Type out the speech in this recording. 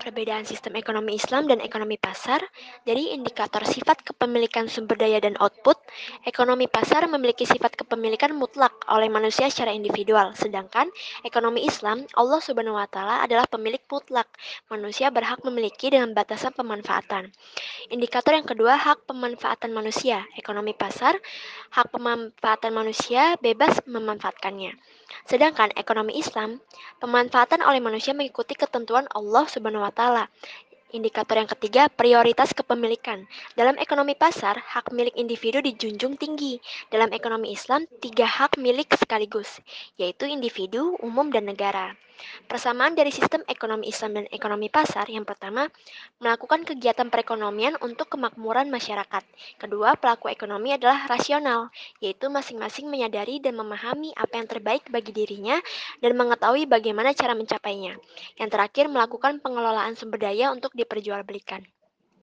Perbedaan sistem ekonomi Islam dan ekonomi pasar dari indikator sifat kepemilikan sumber daya dan output, ekonomi pasar memiliki sifat kepemilikan mutlak oleh manusia secara individual, sedangkan ekonomi Islam, Allah Subhanahu wa taala adalah pemilik mutlak. Manusia berhak memiliki dengan batasan pemanfaatan. Indikator yang kedua, hak pemanfaatan manusia. Ekonomi pasar, hak pemanfaatan manusia bebas memanfaatkannya. Sedangkan ekonomi Islam, pemanfaatan oleh manusia mengikuti ketentuan Allah Subhanahu wa taala. Indikator yang ketiga, prioritas kepemilikan. Dalam ekonomi pasar, hak milik individu dijunjung tinggi. Dalam ekonomi Islam, tiga hak milik sekaligus, yaitu individu, umum, dan negara. Persamaan dari sistem ekonomi Islam dan ekonomi pasar yang pertama, melakukan kegiatan perekonomian untuk kemakmuran masyarakat. Kedua, pelaku ekonomi adalah rasional, yaitu masing-masing menyadari dan memahami apa yang terbaik bagi dirinya dan mengetahui bagaimana cara mencapainya. Yang terakhir, melakukan pengelolaan sumber daya untuk diperjualbelikan.